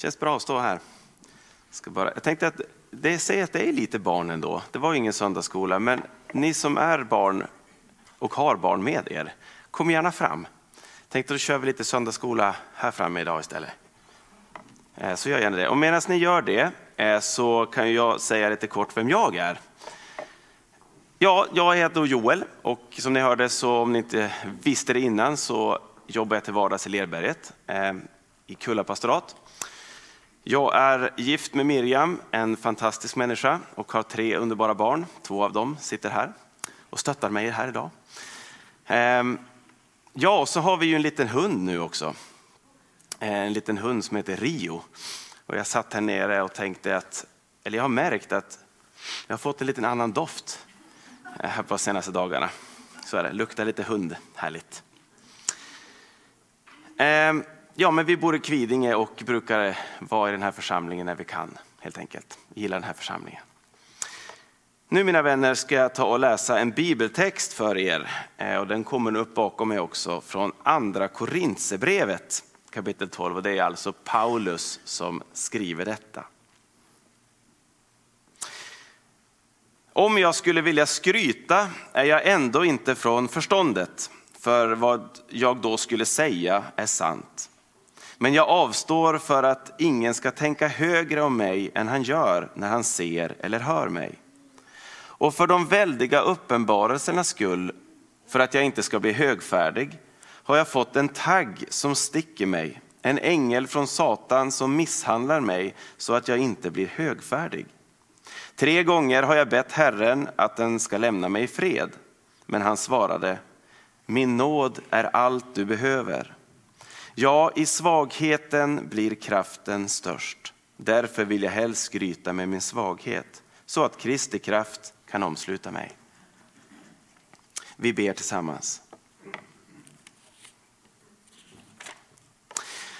Känns bra att stå här. Ska bara, jag tänkte att det säger att det är lite barn ändå. Det var ju ingen söndagsskola, men ni som är barn och har barn med er, kom gärna fram. Tänkte då kör vi lite söndagsskola här framme idag istället. Eh, så gör gärna det. Och medan ni gör det eh, så kan jag säga lite kort vem jag är. Ja, jag heter Joel och som ni hörde så om ni inte visste det innan så jobbar jag till vardags i Lerberget eh, i Kulla pastorat. Jag är gift med Miriam, en fantastisk människa och har tre underbara barn. Två av dem sitter här och stöttar mig här idag. Ehm, ja, och så har vi ju en liten hund nu också. Eh, en liten hund som heter Rio. Och jag satt här nere och tänkte att, eller jag har märkt att jag har fått en liten annan doft eh, här på de senaste dagarna. Så är det, luktar lite hund, härligt. Ehm, Ja, men vi bor i Kvidinge och brukar vara i den här församlingen när vi kan, helt enkelt. Vi gillar den här församlingen. Nu mina vänner ska jag ta och läsa en bibeltext för er. Eh, och den kommer upp bakom mig också från andra Korintierbrevet kapitel 12. Och det är alltså Paulus som skriver detta. Om jag skulle vilja skryta är jag ändå inte från förståndet, för vad jag då skulle säga är sant. Men jag avstår för att ingen ska tänka högre om mig än han gör när han ser eller hör mig. Och för de väldiga uppenbarelsernas skull, för att jag inte ska bli högfärdig, har jag fått en tagg som sticker mig, en ängel från Satan som misshandlar mig så att jag inte blir högfärdig. Tre gånger har jag bett Herren att den ska lämna mig i fred, men han svarade, min nåd är allt du behöver Ja, i svagheten blir kraften störst. Därför vill jag helst skryta med min svaghet, så att Kristi kraft kan omsluta mig. Vi ber tillsammans.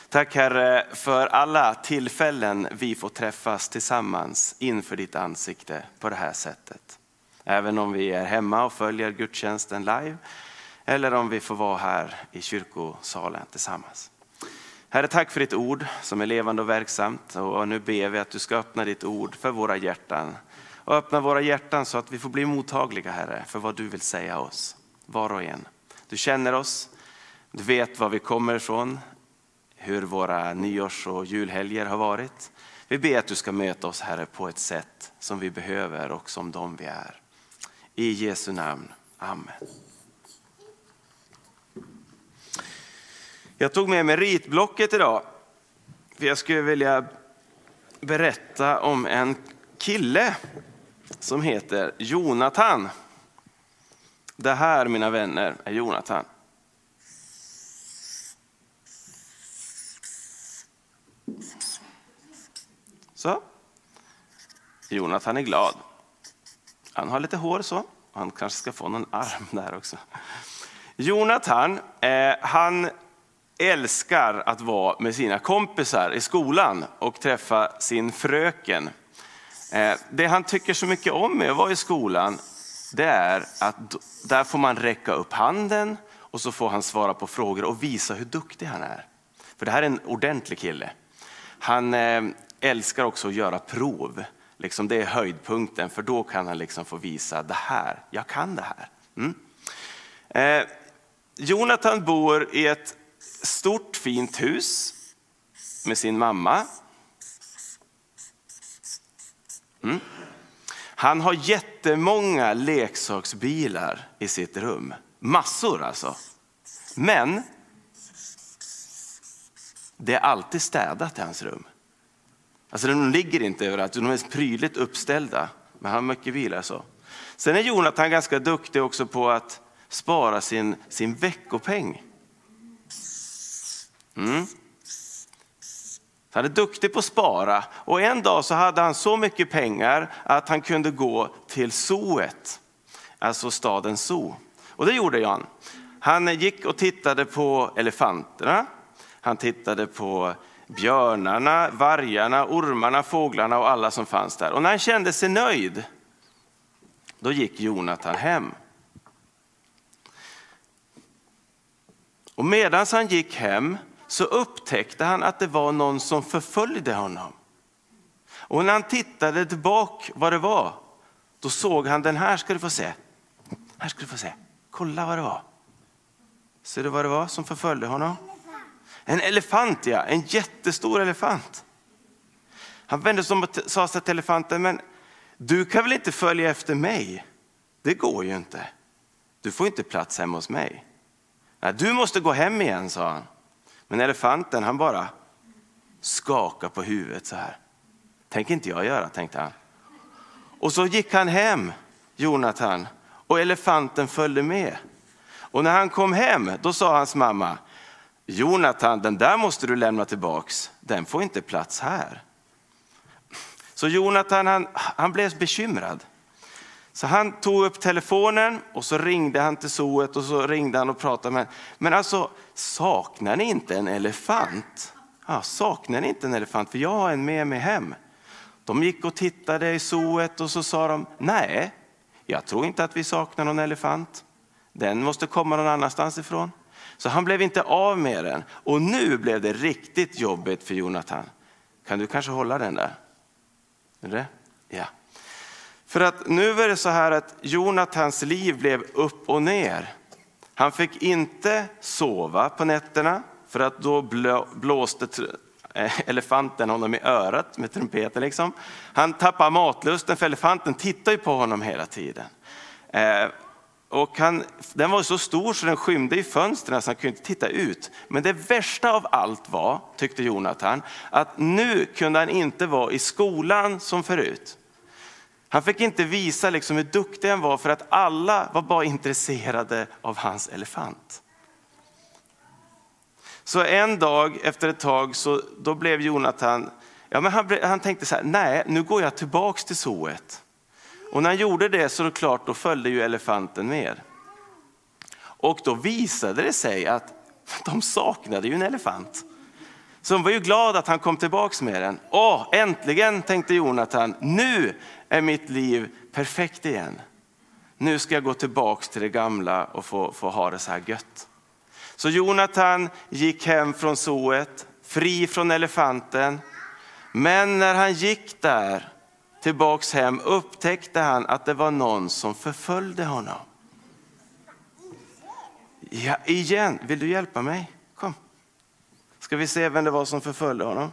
Tack Herre för alla tillfällen vi får träffas tillsammans inför ditt ansikte på det här sättet. Även om vi är hemma och följer gudstjänsten live eller om vi får vara här i kyrkosalen tillsammans. Herre, tack för ditt ord som är levande och verksamt. Och nu ber vi att du ska öppna ditt ord för våra hjärtan. Och öppna våra hjärtan så att vi får bli mottagliga, Herre, för vad du vill säga oss. Var och en. Du känner oss, du vet var vi kommer ifrån, hur våra nyårs och julhelger har varit. Vi ber att du ska möta oss, Herre, på ett sätt som vi behöver och som de vi är. I Jesu namn. Amen. Jag tog med mig ritblocket idag. För jag skulle vilja berätta om en kille som heter Jonathan. Det här, mina vänner, är Jonathan. Så. Jonathan är glad. Han har lite hår så. Han kanske ska få någon arm där också. Jonathan, eh, han älskar att vara med sina kompisar i skolan och träffa sin fröken. Eh, det han tycker så mycket om med att vara i skolan, det är att där får man räcka upp handen och så får han svara på frågor och visa hur duktig han är. För det här är en ordentlig kille. Han eh, älskar också att göra prov. Liksom det är höjdpunkten, för då kan han liksom få visa det här, jag kan det här. Mm. Eh, Jonathan bor i ett stort fint hus med sin mamma. Mm. Han har jättemånga leksaksbilar i sitt rum. Massor alltså. Men det är alltid städat i hans rum. Alltså de ligger inte överallt, de är prydligt uppställda. Men han har mycket bilar så. Sen är Jonathan ganska duktig också på att spara sin, sin veckopeng. Mm. Han är duktig på att spara och en dag så hade han så mycket pengar att han kunde gå till zooet, alltså staden Zoo. Och det gjorde han. Han gick och tittade på elefanterna, han tittade på björnarna, vargarna, ormarna, fåglarna och alla som fanns där. Och när han kände sig nöjd, då gick Jonathan hem. Och medan han gick hem så upptäckte han att det var någon som förföljde honom. Och när han tittade tillbaka vad det var, då såg han den här ska du få se. Här ska du få se. Kolla vad det var. Ser du vad det var som förföljde honom? En elefant ja, en jättestor elefant. Han vände sig om och sa till elefanten, men du kan väl inte följa efter mig? Det går ju inte. Du får inte plats hemma hos mig. Nej, du måste gå hem igen, sa han. Men elefanten han bara skakade på huvudet så här. Tänker inte jag göra, tänkte han. Och så gick han hem, Jonathan, och elefanten följde med. Och när han kom hem, då sa hans mamma, Jonathan, den där måste du lämna tillbaks. Den får inte plats här. Så Jonathan han, han blev bekymrad. Så han tog upp telefonen och så ringde han till zooet och så ringde han och pratade med Men alltså, saknar ni inte en elefant? Ja, saknar ni inte en elefant? För jag har en med mig hem. De gick och tittade i zooet och så sa de, nej, jag tror inte att vi saknar någon elefant. Den måste komma någon annanstans ifrån. Så han blev inte av med den. Och nu blev det riktigt jobbigt för Jonathan. Kan du kanske hålla den där? Är det? Ja. För att nu är det så här att Jonathans liv blev upp och ner. Han fick inte sova på nätterna för att då blåste eh, elefanten honom i örat med trumpeten. Liksom. Han tappade matlusten för elefanten tittar ju på honom hela tiden. Eh, och han, den var så stor så den skymde i fönstren så han kunde inte titta ut. Men det värsta av allt var, tyckte Jonathan, att nu kunde han inte vara i skolan som förut. Han fick inte visa liksom hur duktig han var för att alla var bara intresserade av hans elefant. Så en dag efter ett tag så då blev Jonathan, ja men han, han tänkte så här, nej nu går jag tillbaks till zooet. Och när han gjorde det så då klart, då följde ju elefanten med. Och då visade det sig att de saknade ju en elefant. Så de var ju glada att han kom tillbaks med den. Åh, äntligen tänkte Jonathan, nu är mitt liv perfekt igen. Nu ska jag gå tillbaks till det gamla och få, få ha det så här gött. Så Jonathan gick hem från zooet, fri från elefanten. Men när han gick där tillbaks hem upptäckte han att det var någon som förföljde honom. Ja, igen, vill du hjälpa mig? Kom. Ska vi se vem det var som förföljde honom?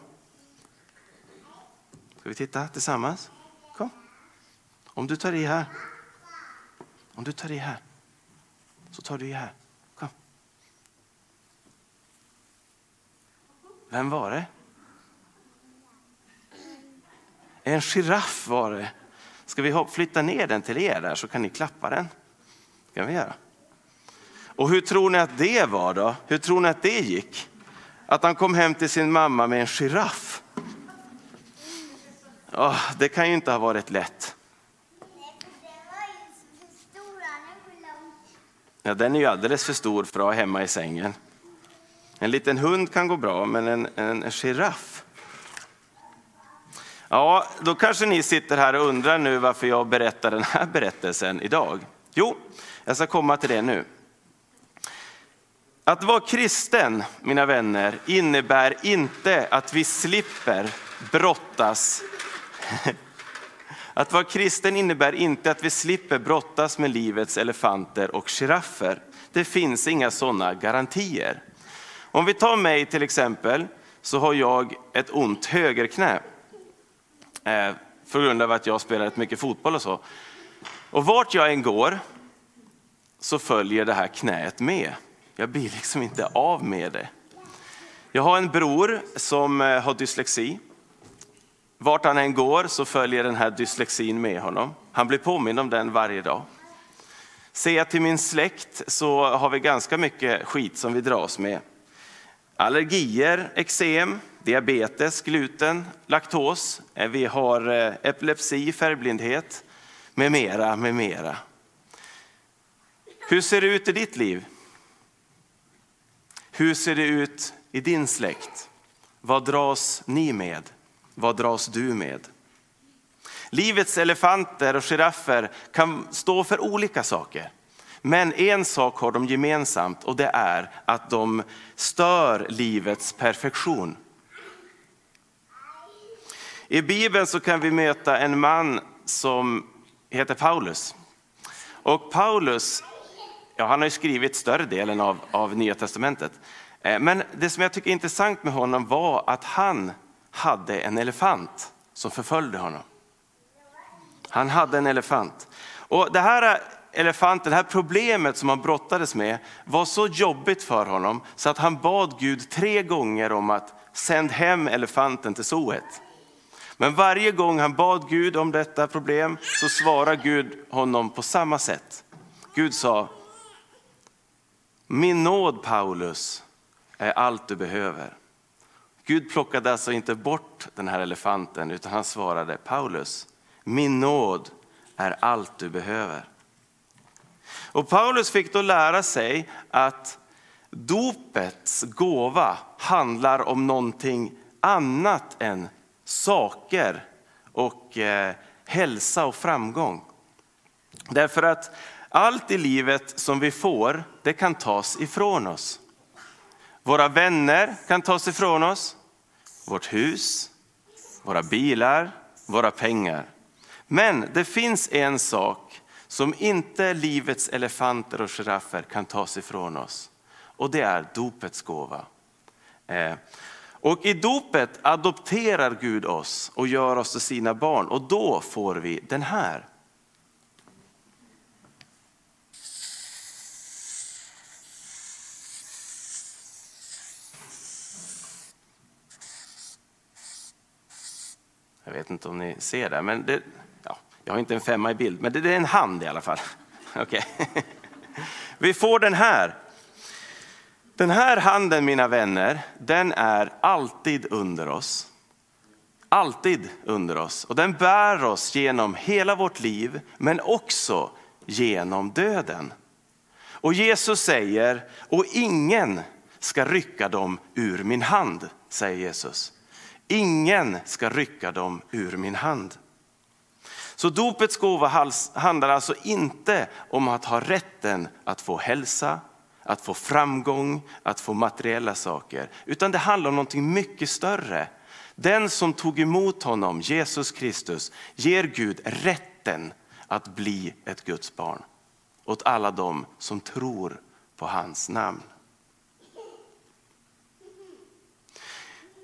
Ska vi titta tillsammans? Om du tar i här. Om du tar i här. Så tar du i här. Kom. Vem var det? En giraff var det. Ska vi flytta ner den till er där så kan ni klappa den? kan vi göra. Och hur tror ni att det var då? Hur tror ni att det gick? Att han kom hem till sin mamma med en giraff. Oh, det kan ju inte ha varit lätt. Ja, den är ju alldeles för stor för att ha hemma i sängen. En liten hund kan gå bra, men en, en, en giraff Ja, då kanske ni sitter här och undrar nu varför jag berättar den här berättelsen idag. Jo, jag ska komma till det nu. Att vara kristen, mina vänner, innebär inte att vi slipper brottas. Att vara kristen innebär inte att vi slipper brottas med livets elefanter och giraffer. Det finns inga sådana garantier. Om vi tar mig till exempel, så har jag ett ont högerknä. Eh, för grund av att jag spelat mycket fotboll och så. Och vart jag än går så följer det här knäet med. Jag blir liksom inte av med det. Jag har en bror som eh, har dyslexi. Vart han än går så följer den här dyslexin med honom. Han blir påmind om den varje dag. Ser jag till min släkt så har vi ganska mycket skit som vi dras med. Allergier, eksem, diabetes, gluten, laktos, eh, vi har eh, epilepsi, färgblindhet med mera, med mera. Hur ser det ut i ditt liv? Hur ser det ut i din släkt? Vad dras ni med? Vad dras du med? Livets elefanter och giraffer kan stå för olika saker. Men en sak har de gemensamt och det är att de stör livets perfektion. I Bibeln så kan vi möta en man som heter Paulus. Och Paulus, ja, han har ju skrivit större delen av, av Nya Testamentet. Eh, men det som jag tycker är intressant med honom var att han hade en elefant som förföljde honom. Han hade en elefant. Och det här elefanten, det här problemet som han brottades med var så jobbigt för honom så att han bad Gud tre gånger om att sända hem elefanten till zooet. Men varje gång han bad Gud om detta problem så svarade Gud honom på samma sätt. Gud sa, min nåd Paulus är allt du behöver. Gud plockade alltså inte bort den här elefanten utan han svarade, Paulus, min nåd är allt du behöver. Och Paulus fick då lära sig att dopets gåva handlar om någonting annat än saker och eh, hälsa och framgång. Därför att allt i livet som vi får, det kan tas ifrån oss. Våra vänner kan tas ifrån oss, vårt hus, våra bilar, våra pengar. Men det finns en sak som inte livets elefanter och giraffer kan tas ifrån oss. Och det är dopets gåva. Eh, och i dopet adopterar Gud oss och gör oss till sina barn och då får vi den här. Jag vet inte om ni ser det, men det, ja, jag har inte en femma i bild, men det, det är en hand i alla fall. Okay. Vi får den här. Den här handen, mina vänner, den är alltid under oss. Alltid under oss. Och den bär oss genom hela vårt liv, men också genom döden. Och Jesus säger, och ingen ska rycka dem ur min hand, säger Jesus. Ingen ska rycka dem ur min hand. Så dopets gåva handlar alltså inte om att ha rätten att få hälsa, att få framgång, att få materiella saker. Utan det handlar om någonting mycket större. Den som tog emot honom, Jesus Kristus, ger Gud rätten att bli ett Guds barn åt alla dem som tror på hans namn.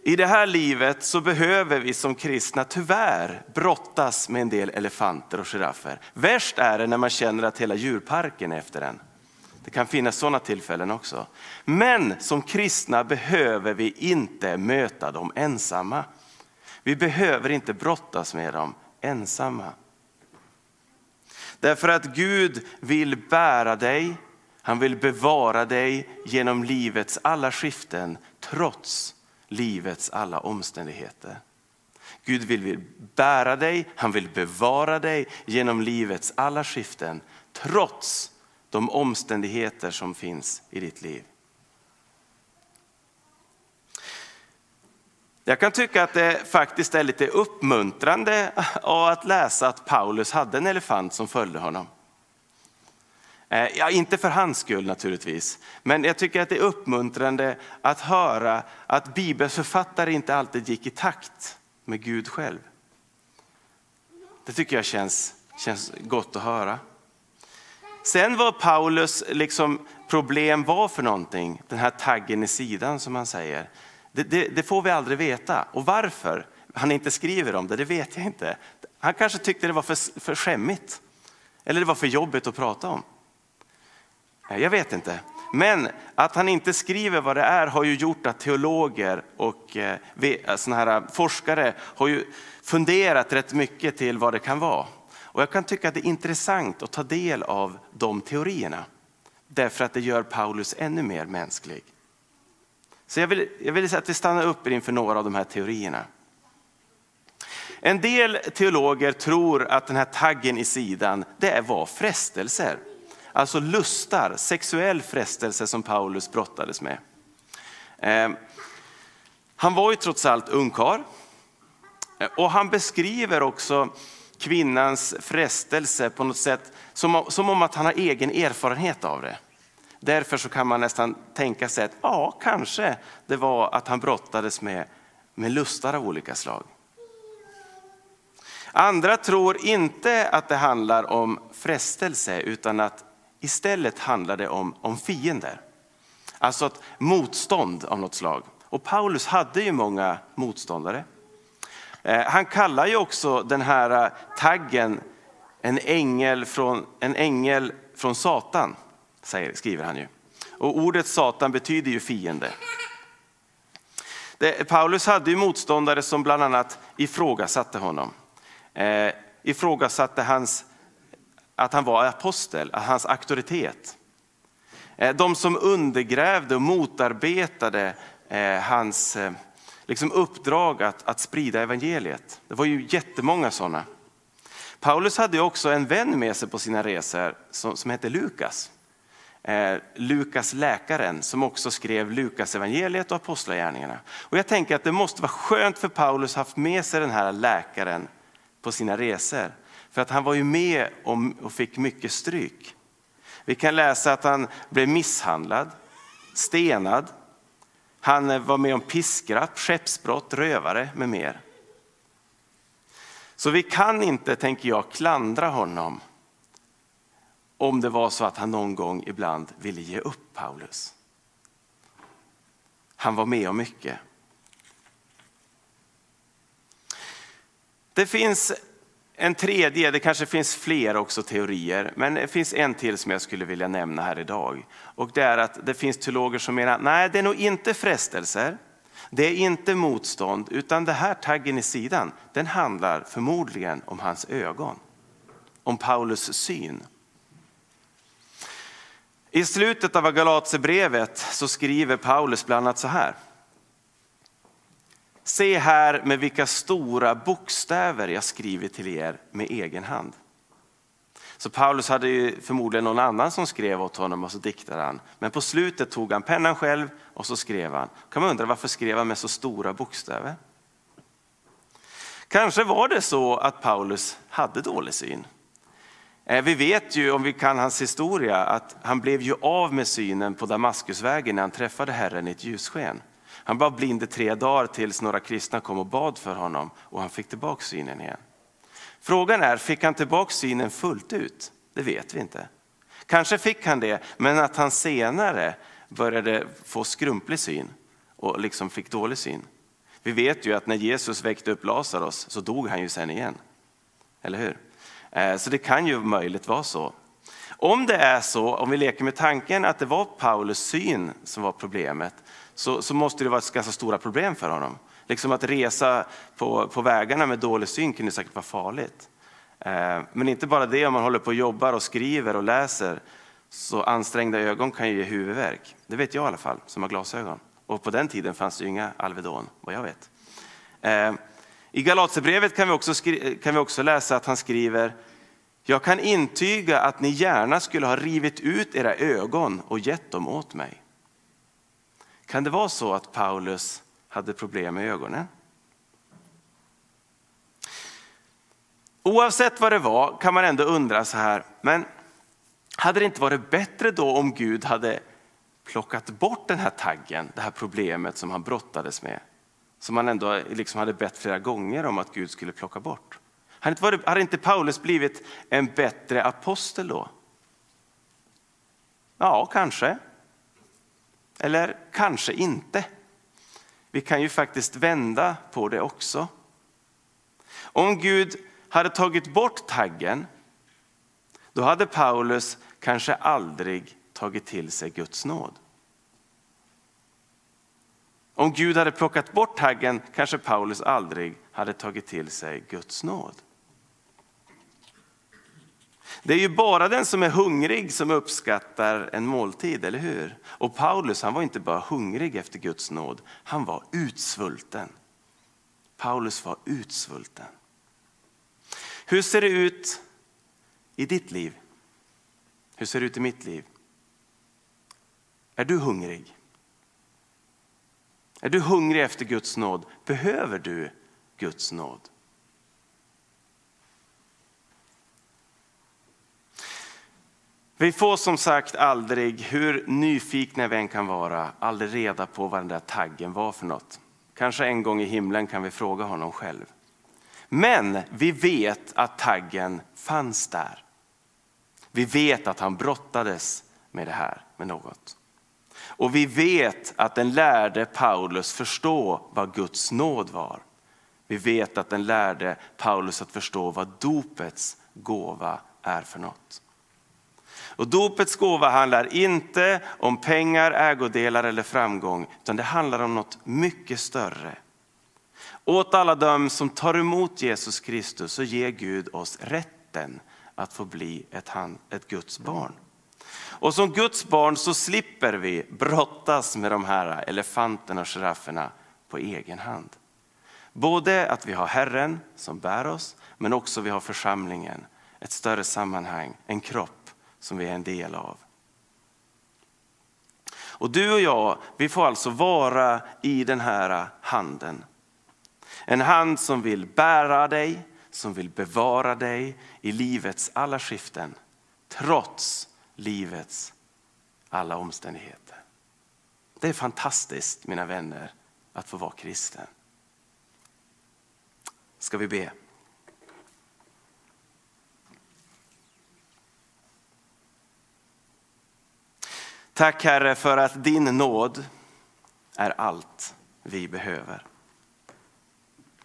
I det här livet så behöver vi som kristna tyvärr brottas med en del elefanter och giraffer. Värst är det när man känner att hela djurparken är efter en. Det kan finnas sådana tillfällen också. Men som kristna behöver vi inte möta dem ensamma. Vi behöver inte brottas med dem ensamma. Därför att Gud vill bära dig, han vill bevara dig genom livets alla skiften trots livets alla omständigheter. Gud vill bära dig, han vill bevara dig genom livets alla skiften trots de omständigheter som finns i ditt liv. Jag kan tycka att det faktiskt är lite uppmuntrande att läsa att Paulus hade en elefant som följde honom. Eh, ja, inte för hans skull naturligtvis, men jag tycker att det är uppmuntrande att höra att bibelförfattare inte alltid gick i takt med Gud själv. Det tycker jag känns, känns gott att höra. Sen vad Paulus liksom problem var för någonting, den här taggen i sidan som han säger, det, det, det, får vi aldrig veta. Och varför han inte skriver om det, det vet jag inte. Han kanske tyckte det var för, för skämmigt. Eller det var för jobbigt att prata om. Jag vet inte. Men att han inte skriver vad det är har ju gjort att teologer och eh, eh, såna här eh, forskare har ju funderat rätt mycket till vad det kan vara. Och jag kan tycka att det är intressant att ta del av de teorierna. Därför att det gör Paulus ännu mer mänsklig. Så jag vill, jag vill att vi stannar upp inför några av de här teorierna. En del teologer tror att den här taggen i sidan, det var frestelser. Alltså lustar, sexuell frestelse som Paulus brottades med. Ehm, han var ju trots allt ungkarl. Eh, och han beskriver också kvinnans frestelse på något sätt som, som om att han har egen erfarenhet av det. Därför så kan man nästan tänka sig att ja, kanske det var att han brottades med, med lustar av olika slag. Andra tror inte att det handlar om frestelse utan att istället handlar det om, om fiender. Alltså ett motstånd av något slag. Och Paulus hade ju många motståndare. Eh, han kallar ju också den här eh, taggen en ängel från, en ängel från Satan, säger, skriver han ju. Och ordet Satan betyder ju fiende. Det, Paulus hade ju motståndare som bland annat ifrågasatte honom. Eh, ifrågasatte hans, att han var apostel, hans auktoritet. Eh, de som undergrävde och motarbetade eh, hans eh, liksom uppdrag att, att sprida evangeliet. Det var ju jättemånga sådana. Paulus hade också en vän med sig på sina resor som, som hette Lukas. Eh, Lukas läkaren som också skrev Lukas evangeliet och apostlagärningarna. Och jag tänker att det måste vara skönt för Paulus att ha haft med sig den här läkaren på sina resor. För att han var ju med och fick mycket stryk. Vi kan läsa att han blev misshandlad, stenad, han eh, var med om piskrapp, skeppsbrott, rövare med mer. Så vi kan inte, tänker jag, klandra honom om det var så att han någon gång ibland ville ge upp Paulus. Han var med om mycket. Det finns en tredje, det kanske finns fler också teorier, men det finns en till som jag skulle vilja nämna här idag. Och det är att det finns teologer som menar, nej det är nog inte frestelser, det är inte motstånd, utan det här taggen i sidan, den handlar förmodligen om hans ögon. Om Paulus syn. I slutet av Galatsebrevet så skriver Paulus bland annat så här. Se här med vilka stora bokstäver jag skriver till er med egen hand. Så Paulus hade ju förmodligen någon annan som skrev åt honom och så diktade han. Men på slutet tog han pennan själv och så skrev han. Kan man undra varför skrev han med så stora bokstäver? Kanske var det så att Paulus hade dålig syn. Eh, vi vet ju, om vi kan hans historia, att han blev ju av med synen på Damaskusvägen när han träffade Herren i ett ljussken. Han var blind i tre dagar tills några kristna kom och bad för honom och han fick tillbaka synen igen. Frågan är, fick han tillbaka synen fullt ut? Det vet vi inte. Kanske fick han det, men att han senare började få skrumplig syn och liksom fick dålig syn. Vi vet ju att när Jesus väckte upp Lazarus så dog han ju sen igen. Eller hur? Eh, så det kan ju möjligt vara så. Om det är så, om vi leker med tanken att det var Paulus syn som var problemet, så, så måste det vara ett ganska stora problem för honom. Liksom att resa på, på vägarna med dålig syn kunde säkert vara farligt. Eh, men inte bara det, om man håller på och jobbar och skriver och läser, så ansträngda ögon kan ju ge huvudvärk. Det vet jag i alla fall, som har glasögon. Och på den tiden fanns det ju inga Alvedon, vad jag vet. Eh, I Galaterbrevet kan vi, också kan vi också läsa att han skriver jag kan intyga att ni gärna skulle ha rivit ut era ögon och gett dem åt mig. Kan det vara så att Paulus hade problem med ögonen? Oavsett vad det var kan man ändå undra så här, men hade det inte varit bättre då om Gud hade plockat bort den här taggen, det här problemet som han brottades med? Som han ändå liksom hade bett flera gånger om att Gud skulle plocka bort. Hade inte Paulus blivit en bättre apostel då? Ja, kanske. Eller kanske inte. Vi kan ju faktiskt vända på det också. Om Gud hade tagit bort taggen, då hade Paulus kanske aldrig tagit till sig Guds nåd. Om Gud hade plockat bort taggen kanske Paulus aldrig hade tagit till sig Guds nåd. Det är ju bara den som är hungrig som uppskattar en måltid, eller hur? Och Paulus han var inte bara hungrig efter Guds nåd, han var utsvulten. Paulus var utsvulten. Hur ser det ut i ditt liv? Hur ser det ut i mitt liv? Är du hungrig? Är du hungrig efter Guds nåd? Behöver du Guds nåd? Vi får som sagt aldrig, hur nyfikna vi än kan vara, aldrig reda på vad den där taggen var för något. Kanske en gång i himlen kan vi fråga honom själv. Men vi vet att taggen fanns där. Vi vet att han brottades med det här, med något. Och vi vet att den lärde Paulus förstå vad Guds nåd var. Vi vet att den lärde Paulus att förstå vad dopets gåva är för något. Och dopets gåva handlar inte om pengar, ägodelar eller framgång, utan det handlar om något mycket större. Åt alla dem som tar emot Jesus Kristus så ger Gud oss rätten att få bli ett, ett Guds barn. Och som Guds barn så slipper vi brottas med de här elefanterna och girafferna på egen hand. Både att vi har Herren som bär oss, men också vi har församlingen, ett större sammanhang, en kropp som vi är en del av. Och du och jag, vi får alltså vara i den här handen. En hand som vill bära dig, som vill bevara dig i livets alla skiften, trots livets alla omständigheter. Det är fantastiskt mina vänner att få vara kristen. Ska vi be? Tack Herre för att din nåd är allt vi behöver.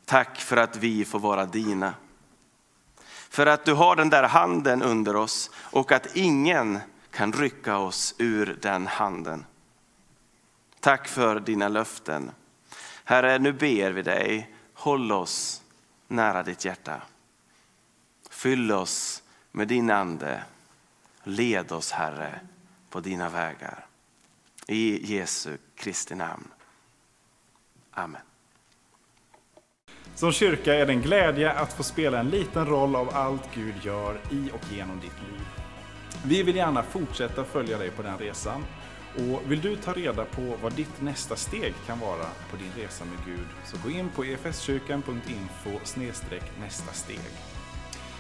Tack för att vi får vara dina. För att du har den där handen under oss och att ingen kan rycka oss ur den handen. Tack för dina löften. Herre, nu ber vi dig, håll oss nära ditt hjärta. Fyll oss med din ande. Led oss Herre på dina vägar. I Jesu Kristi namn. Amen. Som kyrka är det en glädje att få spela en liten roll av allt Gud gör i och genom ditt liv. Vi vill gärna fortsätta följa dig på den resan. Och vill du ta reda på vad ditt nästa steg kan vara på din resa med Gud så gå in på efskyrkan.info nästa steg.